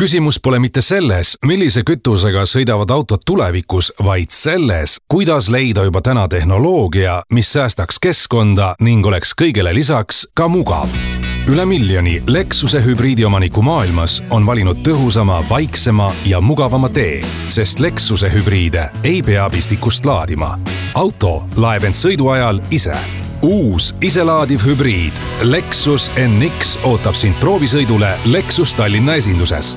küsimus pole mitte selles, millise kütusega sõidavad autod tulevikus, vaid selles, kuidas leida juba täna tehnoloogia, mis säästaks keskkonda ning oleks kõigele lisaks ka mugav. üle miljoni Lexuse hübriidiomaniku maailmas on valinud tõhusama, vaiksema ja mugavama tee, sest Lexuse hübriide ei pea pistikust laadima. auto laeb end sõidu ajal ise uus iselaadiv hübriid Lexus NX ootab sind proovisõidule Lexus Tallinna esinduses.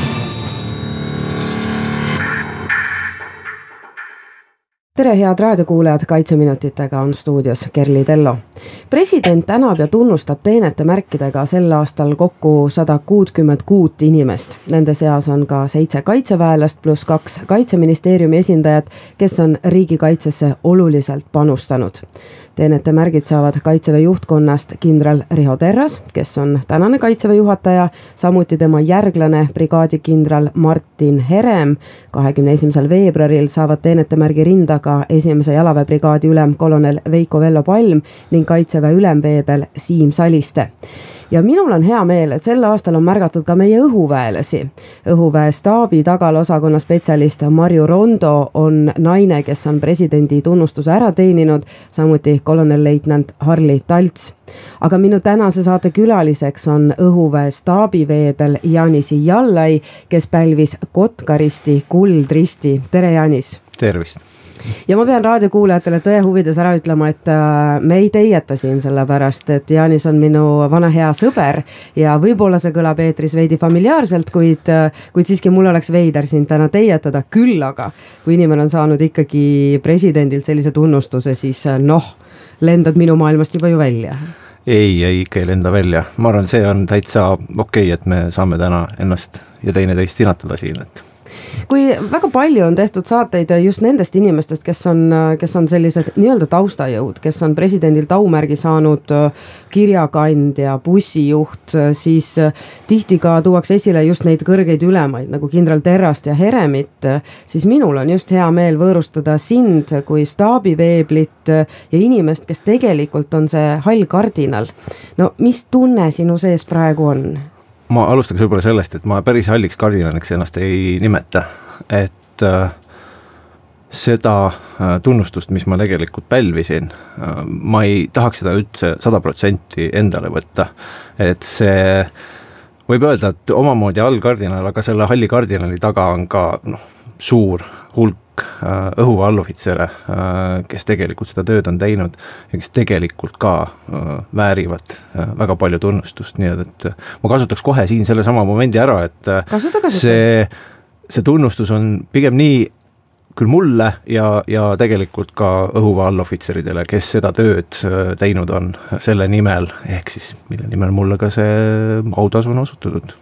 tere, head raadiokuulajad, Kaitseminutitega on stuudios Kerli Tello. president tänab ja tunnustab teenete märkidega sel aastal kokku sada kuutkümmend kuut inimest. Nende seas on ka seitse kaitseväelast pluss kaks kaitseministeeriumi esindajat, kes on riigikaitsesse oluliselt panustanud teenete märgid saavad kaitseväe juhtkonnast kindral Riho Terras, kes on tänane kaitseväe juhataja, samuti tema järglane, brigaadikindral Martin Herem. kahekümne esimesel veebruaril saavad teenete märgi rinda ka esimese jalaväebrigaadi ülem kolonel Veiko Vello Palm ning kaitseväe ülemveebel Siim Saliste ja minul on hea meel, et sel aastal on märgatud ka meie õhuväelasi. õhuväe staabi tagalaosakonna spetsialist Marju Rondo on naine, kes on presidendi tunnustuse ära teeninud, samuti kolonelleitnant Harli Talts. aga minu tänase saate külaliseks on õhuväe staabiveebel Janis Jallai, kes pälvis Kotkaristi kuldristi. tere, Janis! tervist! Ja ma pean raadiokuulajatele tõe huvides ära ütlema, et äh, me ei teieta siin sellepärast, et Jaanis on minu vana hea sõber ja võib-olla see kõlab eetris veidi familiaarselt, kuid, äh, kuid siiski mul oleks veider sind täna teietada, küll aga kui inimene on saanud ikkagi presidendilt sellise tunnustuse, siis äh, noh, lendad minu maailmast juba ju välja. Ei, ei ikka ei lenda välja, ma arvan, see on täitsa okei okay,, et me saame täna ennast ja teineteist sinatada siin, et kui väga palju on tehtud saateid just nendest inimestest, kes on, kes on sellised nii-öelda taustajõud, kes on presidendilt aumärgi saanud, kirjakandja, bussijuht, siis tihti ka tuuakse esile just neid kõrgeid ülemaid nagu kindral Terrast ja Heremit, siis minul on just hea meel võõrustada sind kui staabiveeblit ja inimest, kes tegelikult on see hall kardinal. no mis tunne sinu sees praegu on? Ma alustaks võib-olla sellest, et ma päris halliks kardinaliks ennast ei nimeta, et äh, seda äh, tunnustust, mis ma tegelikult pälvisin äh,, ma ei tahaks seda üldse sada protsenti endale võtta, et see võib öelda, et omamoodi allkardinal, aga selle halli kardinali taga on ka noh, suur hulk äh, õhuvalveohvitsere, äh, kes tegelikult seda tööd on teinud ja kes tegelikult ka äh, väärivad väga palju tunnustust, nii et, et ma kasutaks kohe siin sellesama momendi ära, et kasuta, kasuta. see, see tunnustus on pigem nii küll mulle ja, ja tegelikult ka õhuväe allohvitseridele, kes seda tööd teinud on selle nimel, ehk siis mille nimel mulle ka see autasu on osutatud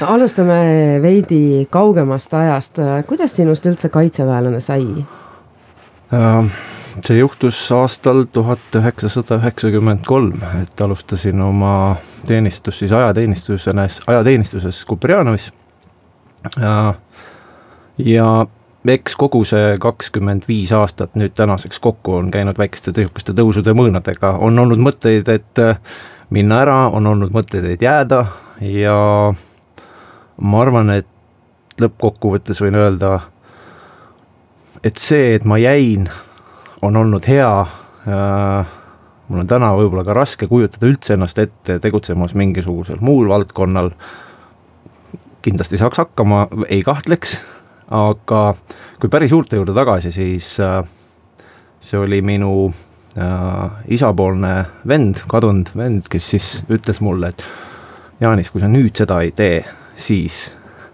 no alustame veidi kaugemast ajast, kuidas sinust üldse kaitseväelane sai? Äh, see juhtus aastal tuhat üheksasada üheksakümmend kolm, et alustasin oma teenistust siis ajateenistuses, ajateenistuses Kuperjanovis. ja, ja eks kogu see kakskümmend viis aastat nüüd tänaseks kokku on käinud väikeste tihukeste tõusude mõõnadega, on olnud mõtteid, et minna ära, on olnud mõtteid, et jääda ja ma arvan, et lõppkokkuvõttes võin öelda, et see, et ma jäin, on olnud hea äh, mul on täna võib-olla ka raske kujutada üldse ennast ette tegutsemas mingisugusel muul valdkonnal. kindlasti saaks hakkama, ei kahtleks, aga kui päris juurte juurde tagasi, siis äh, see oli minu äh, isapoolne vend, kadunud vend, kes siis ütles mulle, et Jaanis, kui sa nüüd seda ei tee, siis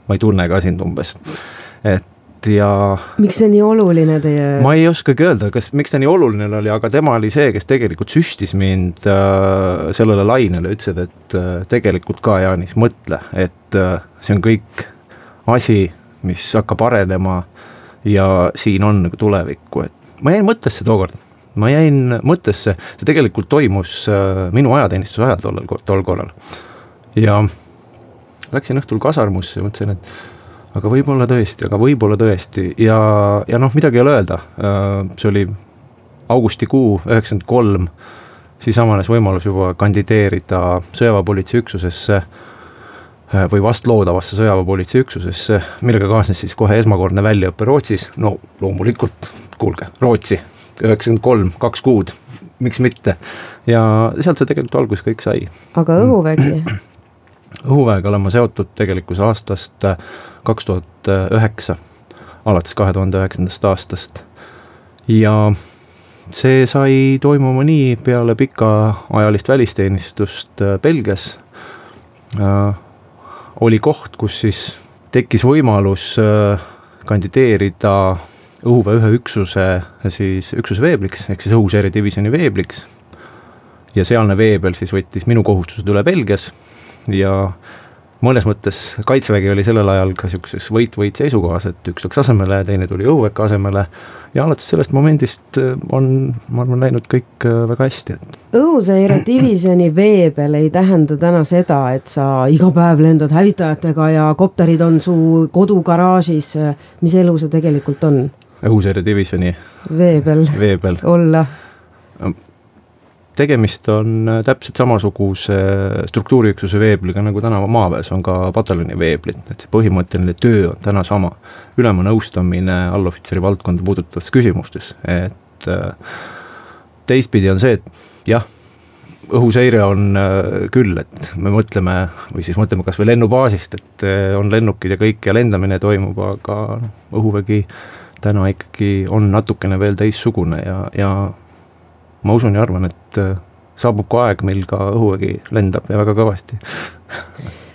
ma ei tunne ka sind umbes, et ja. miks see nii oluline teie? ma ei oskagi öelda, kas, miks ta nii oluline oli, aga tema oli see, kes tegelikult süstis mind äh, sellele lainele, ütles, et äh, tegelikult ka Jaanis, mõtle, et äh, see on kõik asi, mis hakkab arenema ja siin on nagu tulevikku, et ma jäin mõttesse tookord ma jäin mõttesse, see tegelikult toimus äh, minu ajateenistuse ajal tollel, tol korral. ja läksin õhtul kasarmusse ja mõtlesin, et aga võib-olla tõesti, aga võib-olla tõesti ja, ja noh, midagi ei ole öelda, äh, see oli augustikuu üheksakümmend kolm, siis avanes võimalus juba kandideerida sõjaväepolitseiüksusesse äh, või vastloodavasse sõjaväepolitseiüksusesse, millega kaasnes siis kohe esmakordne väljaõpe Rootsis, no loomulikult, kuulge, Rootsi, üheksakümmend kolm, kaks kuud, miks mitte. ja sealt see tegelikult alguse kõik sai. aga õhuvägi? Õhuväega olen ma seotud tegelikult aastast äh, kaks tuhat üheksa, alates kahe tuhande üheksandast aastast ja see sai toimuma nii peale pikaajalist välisteenistust äh, Belgias äh,. oli koht, kus siis tekkis võimalus äh, kandideerida õhuväe ühe üksuse siis üksuse veebliks ehk siis õhuseiredivisjoni veebliks. ja sealne veebel siis võttis minu kohustused üle Belgias ja mõnes mõttes kaitsevägi oli sellel ajal ka sihukeses võit-võit seisukohas, et üks läks asemele, teine tuli õhuväkke asemele. ja alates sellest momendist äh, on, ma arvan, läinud kõik äh, väga hästi, et. õhuseire divisjoni vee peal ei tähenda täna seda, et sa iga päev lendad hävitajatega ja kopterid on su kodugaraažis. mis elu see tegelikult on? õhuseire divisjoni vee peal, vee peal. olla tegemist on äh, täpselt samasuguse struktuuriüksuse veebliga, nagu täna maaväes on ka pataljoni veeblid, et põhimõtteline töö on täna sama. ülema nõustamine allohvitseri valdkonda puudutavates küsimustes, et äh, teistpidi on see, et jah, õhuseire on äh, küll, et me mõtleme või siis mõtleme kasvõi lennubaasist, et on lennukid ja kõik ja lendamine toimub, aga noh, õhuvägi täna ikkagi on natukene veel teistsugune ja, ja ma usun ja arvan, et äh, saabub ka aeg, mil ka õhuvägi lendab ja väga kõvasti.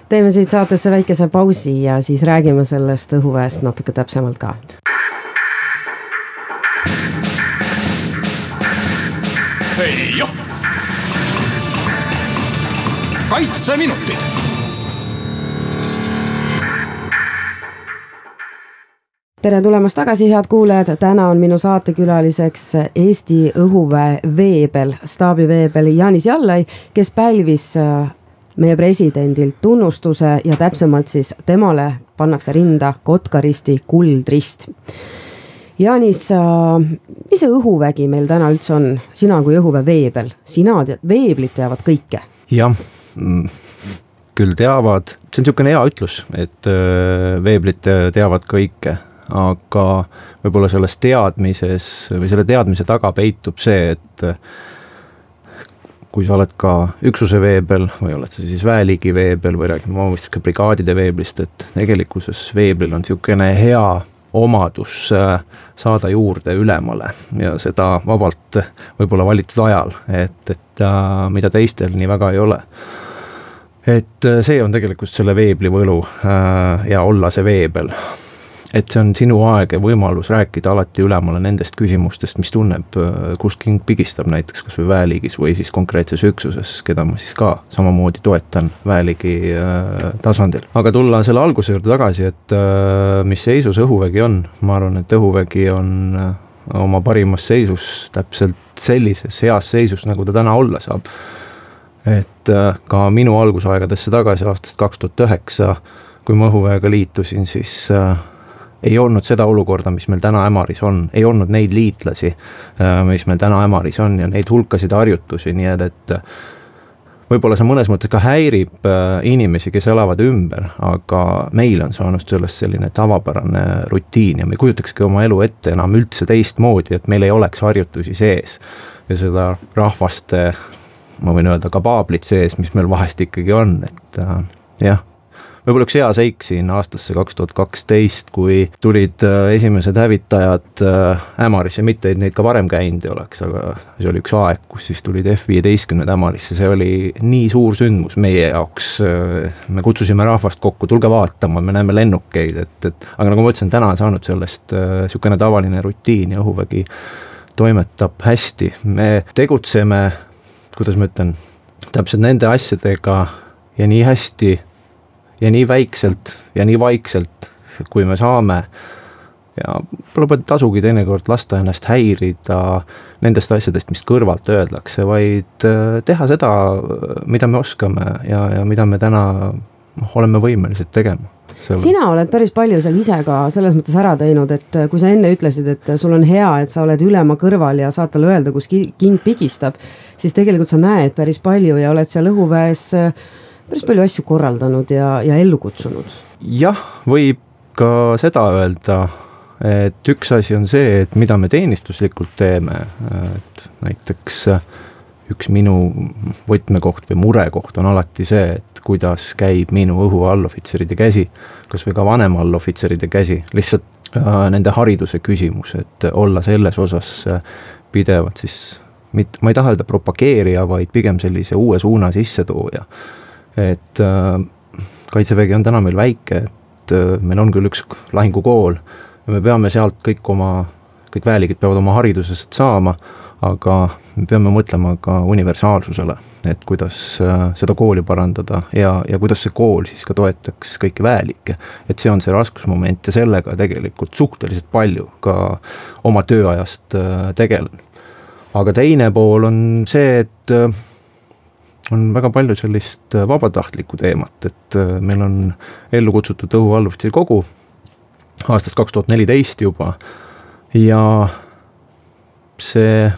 Teeme siit saatesse väikese pausi ja siis räägime sellest õhuväest natuke täpsemalt ka. kaitseminutid tere tulemast tagasi, head kuulajad, täna on minu saatekülaliseks Eesti õhuväe veebel, staabiveebel Jaanis Jallai, kes pälvis äh, meie presidendilt tunnustuse ja täpsemalt siis temale pannakse rinda Kotkaristi kuldrist. Jaanis, äh, mis see õhuvägi meil täna üldse on, sina kui õhuväe veebel, sina tead, veeblid teavad kõike. jah mm küll teavad, see on niisugune hea ütlus, et äh, veeblid teavad kõike aga võib-olla selles teadmises või selle teadmise taga peitub see, et kui sa oled ka üksuse veebel või oled sa siis väeliigi veebel või räägime omavaheliselt ka brigaadide veeblist, et tegelikkuses veeblil on niisugune hea omadus äh, saada juurde ülemale ja seda vabalt võib-olla valitud ajal, et, et äh, mida teistel nii väga ei ole. Et äh, see on tegelikult selle veebli võlu ja olla see veebel et see on sinu aeg ja võimalus rääkida alati ülemale nendest küsimustest, mis tunneb, äh, kus king pigistab näiteks kas või väeliigis või siis konkreetses üksuses, keda ma siis ka samamoodi toetan väeliigi äh, tasandil. aga tulla selle alguse juurde tagasi, et äh, mis seisus õhuvägi on, ma arvan, et õhuvägi on oma parimas seisus täpselt sellises heas seisus, nagu ta täna olla saab. et ka minu algusaegadesse tagasi aastast kaks tuhat üheksa, kui ma õhuväega liitusin, siis äh, ei olnud seda olukorda, mis meil täna Ämaris on, ei olnud neid liitlasi, äh, mis meil täna Ämaris on ja neid hulkasid harjutusi, nii et, et võib-olla see mõnes mõttes ka häirib äh, inimesi, kes elavad ümber, aga meil on saanud sellest selline tavapärane rutiin ja me ei kujutakski oma elu ette enam üldse teistmoodi, et meil ei oleks harjutusi sees. ja seda rahvaste, ma võin öelda, kabaablit sees, mis meil vahest ikkagi on, et äh, jah võib-olla üks hea seik siin aastasse kaks tuhat kaksteist, kui tulid äh, esimesed hävitajad äh, Ämarisse, mitte et neid ka varem käinud ei oleks, aga see oli üks aeg, kus siis tulid F-viieteistkümned Ämarisse, see oli nii suur sündmus meie jaoks. Äh, me kutsusime rahvast kokku, tulge vaatama, me näeme lennukeid, et, et aga nagu ma ütlesin, täna on saanud sellest niisugune tavaline rutiin ja õhuvägi toimetab hästi, me tegutseme, kuidas ma ütlen, täpselt nende asjadega ja nii hästi ja nii väikselt ja nii vaikselt, kui me saame, ja võib-olla ei tasugi teinekord lasta ennast häirida nendest asjadest, mis kõrvalt öeldakse, vaid äh, teha seda, mida me oskame ja, ja mida me täna noh, oleme võimelised tegema. sina oled päris palju seal ise ka selles mõttes ära teinud, et kui sa enne ütlesid, et sul on hea, et sa oled ülema kõrval ja saad talle öelda, kus king pigistab, siis tegelikult sa näed päris palju ja oled seal õhuväes äh, päris palju asju korraldanud ja, ja ellu kutsunud. jah, võib ka seda öelda et üks asi on see, et mida me teenistuslikult teeme, et näiteks üks minu võtmekoht või murekoht on alati see, et kuidas käib minu õhuallohvitseride käsi, kas või ka vanema allohvitseride käsi, lihtsalt äh, nende hariduse küsimus, et olla selles osas pidevalt siis mit-, ma ei taha öelda propageerija, vaid pigem sellise uue suuna sissetooja. Et äh, kaitsevägi on täna meil väike, et äh, meil on küll üks lahingukool ja me peame sealt kõik oma, kõik väeliigid peavad oma haridusest saama, aga me peame mõtlema ka universaalsusele, et kuidas äh, seda kooli parandada ja, ja kuidas see kool siis ka toetaks kõiki väeliike. et see on see raskusmoment ja sellega tegelikult suhteliselt palju ka oma tööajast äh, tegelen. aga teine pool on see, et äh, on väga palju sellist vabatahtlikku teemat, et meil on ellu kutsutud õhuvalvurite kogu aastast kaks tuhat neliteist juba ja see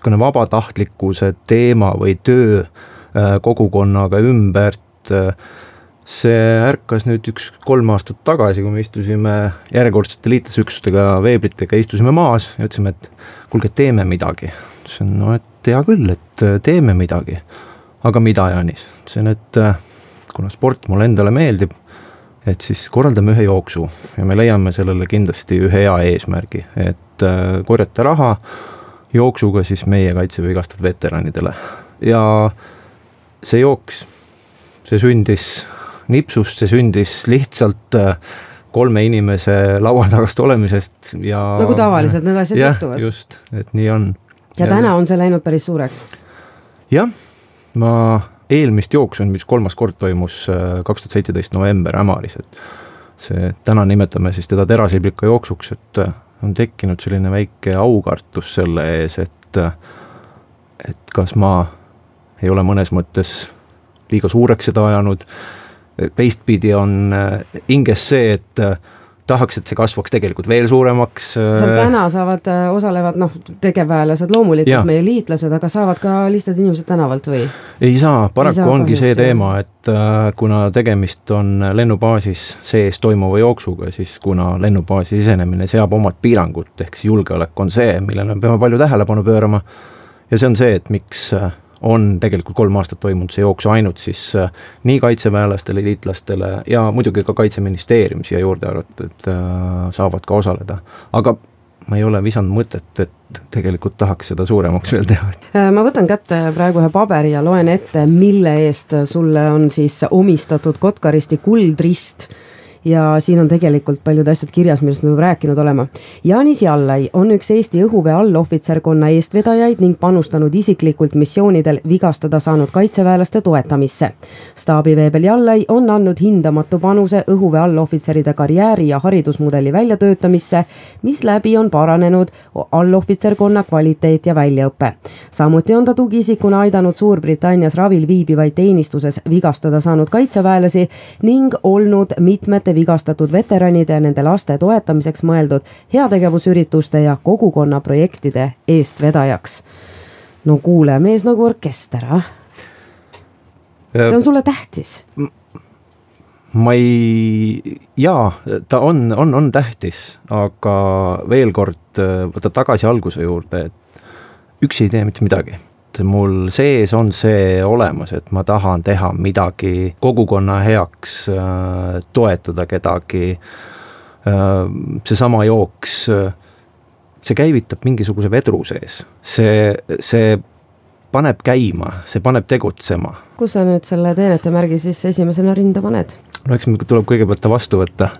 niisugune vabatahtlikkuse teema või töö äh, kogukonnaga ümbert, äh, see ärkas nüüd üks kolm aastat tagasi, kui me istusime järjekordsete liitlasüksustega, veeblitega, istusime maas ja ütlesime, et kuulge, teeme midagi. ütlesin, no et hea küll, et äh, teeme midagi. Aga mida, Jaanis? ütlesin, et kuna sport mulle endale meeldib et siis korraldame ühe jooksu ja me leiame sellele kindlasti ühe hea eesmärgi, et äh, korjata raha jooksuga siis meie kaitseväe vigastatud veteranidele ja see jooks, see sündis nipsust, see sündis lihtsalt äh, kolme inimese laua tagast olemisest ja. nagu tavaliselt need asjad juhtuvad. just, et nii on. ja täna on see läinud päris suureks. jah, ma eelmist jooksu, mis kolmas kord toimus äh, kaks tuhat seitseteist november Ämaris, et see, täna nimetame siis teda terasiblika jooksuks, et äh, on tekkinud selline väike aukartus selle ees, et äh, et kas ma ei ole mõnes mõttes liiga suureks seda ajanud, teistpidi on hinges see, et tahaks, et see kasvaks tegelikult veel suuremaks. seal äh, täna saavad, äh, osalevad noh, tegevväelased loomulikult, meie liitlased, aga saavad ka lihtsalt inimesed tänavalt või? ei saa, paraku ei saa ongi see teema, et äh, kuna tegemist on lennubaasis sees toimuva jooksuga, siis kuna lennubaasi sisenemine seab omad piirangud, ehk siis julgeolek on see, millele me peame palju tähelepanu pöörama. ja see on see, et miks äh, on tegelikult kolm aastat toimunud see jooks ainult siis äh, nii kaitseväelastele, liitlastele ja muidugi ka Kaitseministeerium siia juurde arvatud, äh, saavad ka osaleda, aga ma ei ole visanud mõtet, et tegelikult tahaks seda suuremaks veel teha. Äh, ma võtan kätte praegu ühe paberi ja loen ette, mille eest sulle on siis omistatud Kotkaristi kuldrist ja siin on tegelikult paljud asjad kirjas, millest me juba rääkinud oleme. Jaanis Jallai on üks Eesti õhuväe allohvitserkonna eestvedajaid ning panustanud isiklikult missioonidel vigastada saanud kaitseväelaste toetamisse. staabiveebel Jallai on andnud hindamatu panuse õhuväe allohvitseride karjääri ja haridusmudeli väljatöötamisse, misläbi on paranenud allohvitserkonna kvaliteet ja väljaõpe. samuti on ta tugiisikuna aidanud Suurbritannias ravil viibivaid teenistuses vigastada saanud kaitseväelasi ning olnud mitmete noorte vigastatud veteranide ja nende laste toetamiseks mõeldud heategevusürituste ja kogukonnaprojektide eestvedajaks. no kuule, mees nagu orkester, ah. see on sulle tähtis? ma ei, jaa, ta on, on, on tähtis, aga veel kord võtta tagasi alguse juurde, et üksi ei tee mitte midagi et mul sees on see olemas, et ma tahan teha midagi kogukonna heaks, äh, toetada kedagi. Äh, seesama jooks, äh, see käivitab mingisuguse vedru sees, see, see paneb käima, see paneb tegutsema. kus sa nüüd selle teenetemärgi siis esimesena rinda paned? no eks meil tuleb kõigepealt ta vastu võtta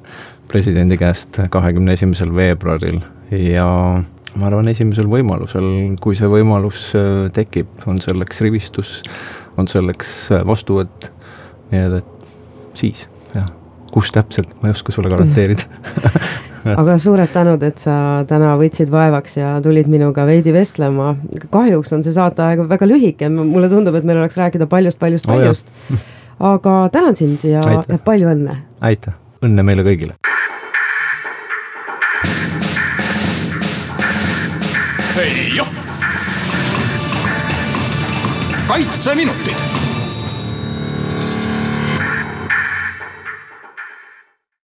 presidendi käest kahekümne esimesel veebruaril ja ma arvan, esimesel võimalusel, kui see võimalus äh, tekib, on selleks rivistus, on selleks äh, vastuvõtt, nii et, et siis jah, kus täpselt, ma ei oska sulle garanteerida. Aga suured tänud, et sa täna võtsid vaevaks ja tulid minuga veidi vestlema. kahjuks on see saateaeg väga lühike, mulle tundub, et meil oleks rääkida paljust-paljust, paljust, paljust.. aga tänan sind ja, ja palju õnne. aitäh, õnne meile kõigile. Ei joh. kaitseminutid